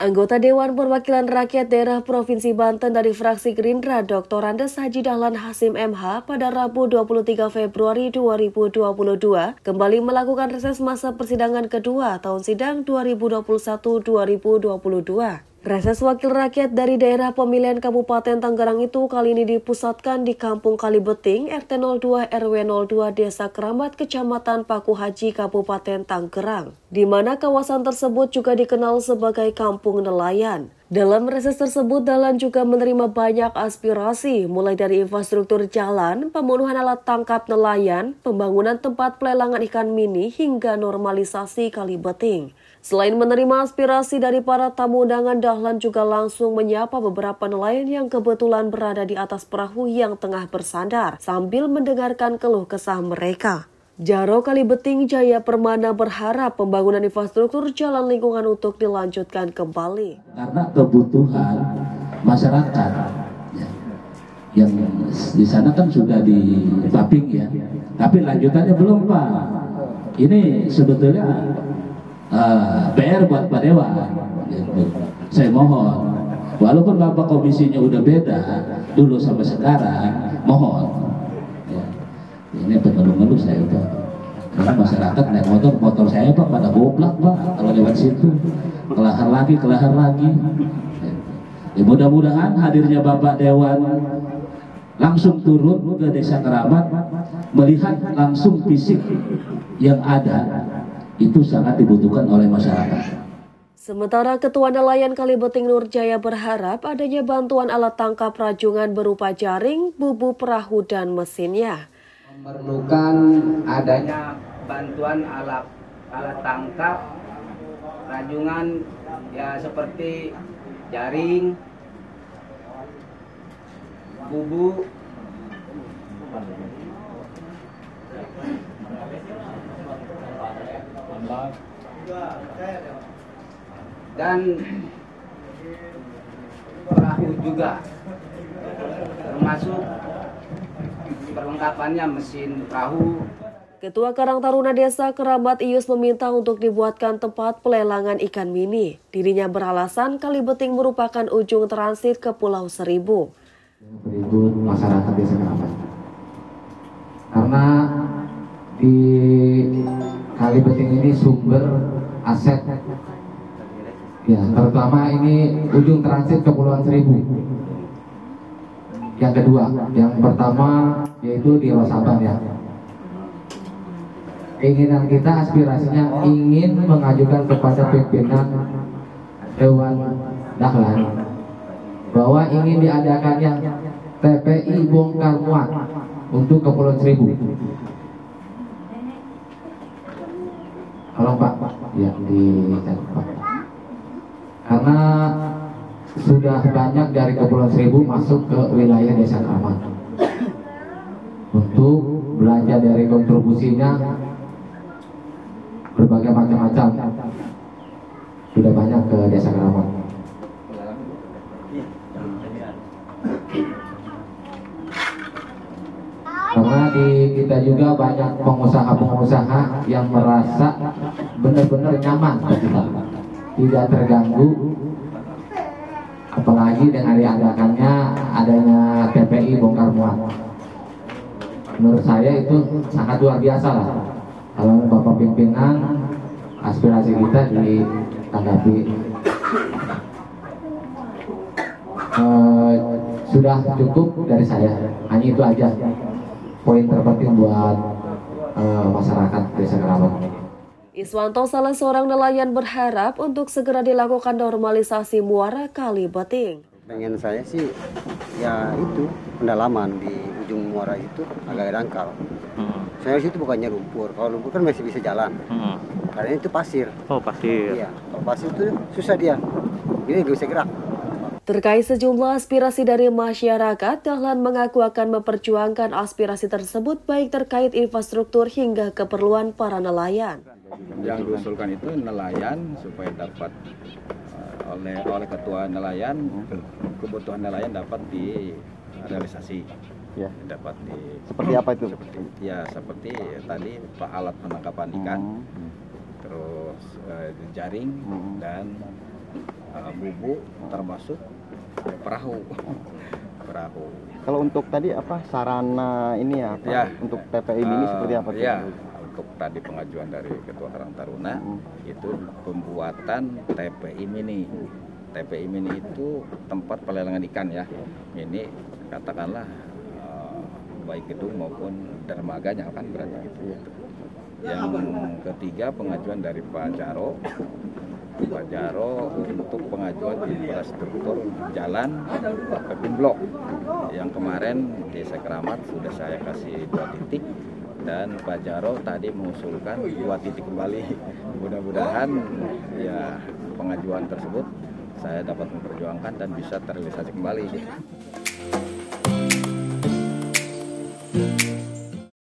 Anggota Dewan Perwakilan Rakyat Daerah Provinsi Banten dari fraksi Gerindra Dr. Andes Haji Dahlan Hasim MH pada Rabu 23 Februari 2022 kembali melakukan reses masa persidangan kedua tahun sidang 2021-2022. Reses Wakil Rakyat dari daerah pemilihan Kabupaten Tangerang itu kali ini dipusatkan di Kampung Kalibeting, RT 02 RW 02 Desa Keramat, Kecamatan Paku Haji, Kabupaten Tangerang, di mana kawasan tersebut juga dikenal sebagai Kampung Nelayan. Dalam reses tersebut, Dalan juga menerima banyak aspirasi, mulai dari infrastruktur jalan, pemenuhan alat tangkap nelayan, pembangunan tempat pelelangan ikan mini, hingga normalisasi Kalibeting. Selain menerima aspirasi dari para tamu undangan, Dahlan juga langsung menyapa beberapa nelayan yang kebetulan berada di atas perahu yang tengah bersandar sambil mendengarkan keluh kesah mereka. Jaro Kalibeting Jaya Permana berharap pembangunan infrastruktur jalan lingkungan untuk dilanjutkan kembali. Karena kebutuhan masyarakat ya, yang di sana kan sudah di paping ya, tapi lanjutannya belum Pak. Ini sebetulnya uh, eh, PR buat Pak Dewa. Gitu. Saya mohon, walaupun Bapak komisinya udah beda dulu sampai sekarang, mohon. Ini pengeluh-ngeluh saya itu. Karena masyarakat naik motor, motor saya Pak pada goblak Pak kalau lewat situ. Kelahar lagi, kelahar lagi. Ya, mudah-mudahan hadirnya Bapak Dewan langsung turun ke desa keramat melihat langsung fisik yang ada itu sangat dibutuhkan oleh masyarakat. Sementara Ketua Nelayan Kalibeting Nurjaya berharap adanya bantuan alat tangkap rajungan berupa jaring, bubu perahu, dan mesinnya. Memerlukan adanya bantuan alat alat tangkap rajungan ya seperti jaring, bubu, dan perahu juga termasuk perlengkapannya mesin perahu Ketua Karang Taruna Desa Kerabat Ius meminta untuk dibuatkan tempat pelelangan ikan mini. Dirinya beralasan Kalibeting merupakan ujung transit ke Pulau Seribu. Seribu masyarakat Desa Kerabat. Karena di Kalibeting ini sumber aset ya terutama ini ujung transit Kepulauan Seribu yang kedua yang pertama yaitu di Rosaban ya. Keinginan kita aspirasinya ingin mengajukan kepada pimpinan Dewan Dahlan. Bahwa ingin diadakannya TPI bongkar muat untuk Kepulauan Seribu. Tolong Pak, ya di Pak. Karena sudah banyak dari Kepulauan Seribu masuk ke wilayah Desa Keramat untuk belanja dari kontribusinya berbagai macam-macam. Sudah banyak ke Desa Keramat. karena di kita juga banyak pengusaha-pengusaha yang merasa benar-benar nyaman kita. Tidak terganggu apalagi dengan diadakannya adanya TPI bongkar muat. Menurut saya itu sangat luar biasa lah. Kalau Bapak pimpinan aspirasi kita ditanggapi. Uh, sudah cukup dari saya. Hanya itu aja. Poin terpenting buat uh, masyarakat desa Keramat. Iswanto salah seorang nelayan berharap untuk segera dilakukan normalisasi muara Kali Beting. Pengen saya sih ya itu pendalaman di ujung muara itu agak dangkal. Hmm. Saya situ bukannya lumpur. Kalau lumpur kan masih bisa jalan. Hmm. Karena itu pasir. Oh pasir. Iya. Kalau pasir itu susah dia. Ini nggak bisa gerak. Terkait sejumlah aspirasi dari masyarakat, Dahlan mengaku akan memperjuangkan aspirasi tersebut baik terkait infrastruktur hingga keperluan para nelayan. Yang diusulkan itu nelayan supaya dapat oleh oleh ketua nelayan kebutuhan nelayan dapat direalisasi. Ya. Dapat di seperti apa itu? Seperti ya seperti tadi alat penangkapan ikan, hmm. terus uh, jaring hmm. dan uh, bubuk termasuk perahu perahu Kalau untuk tadi apa sarana ini ya, Pak? Ya. untuk TPI ini Eh, seperti apa? ya untuk tadi pengajuan dari ketua Karang Taruna Hmm. itu pembuatan TPI mini. TPI mini itu tempat pelelangan ikan ya. Ini katakanlah eh, baik gedung maupun dermaganya kan berarti gitu. Yang ketiga pengajuan dari Pak Jaro. Pak Jaro untuk pengajuan infrastruktur jalan Pepin Blok. Yang kemarin desa Keramat sudah saya kasih dua titik dan Pak Jarod tadi mengusulkan dua titik kembali. Mudah-mudahan ya pengajuan tersebut saya dapat memperjuangkan dan bisa terrealisasi kembali. Thank you.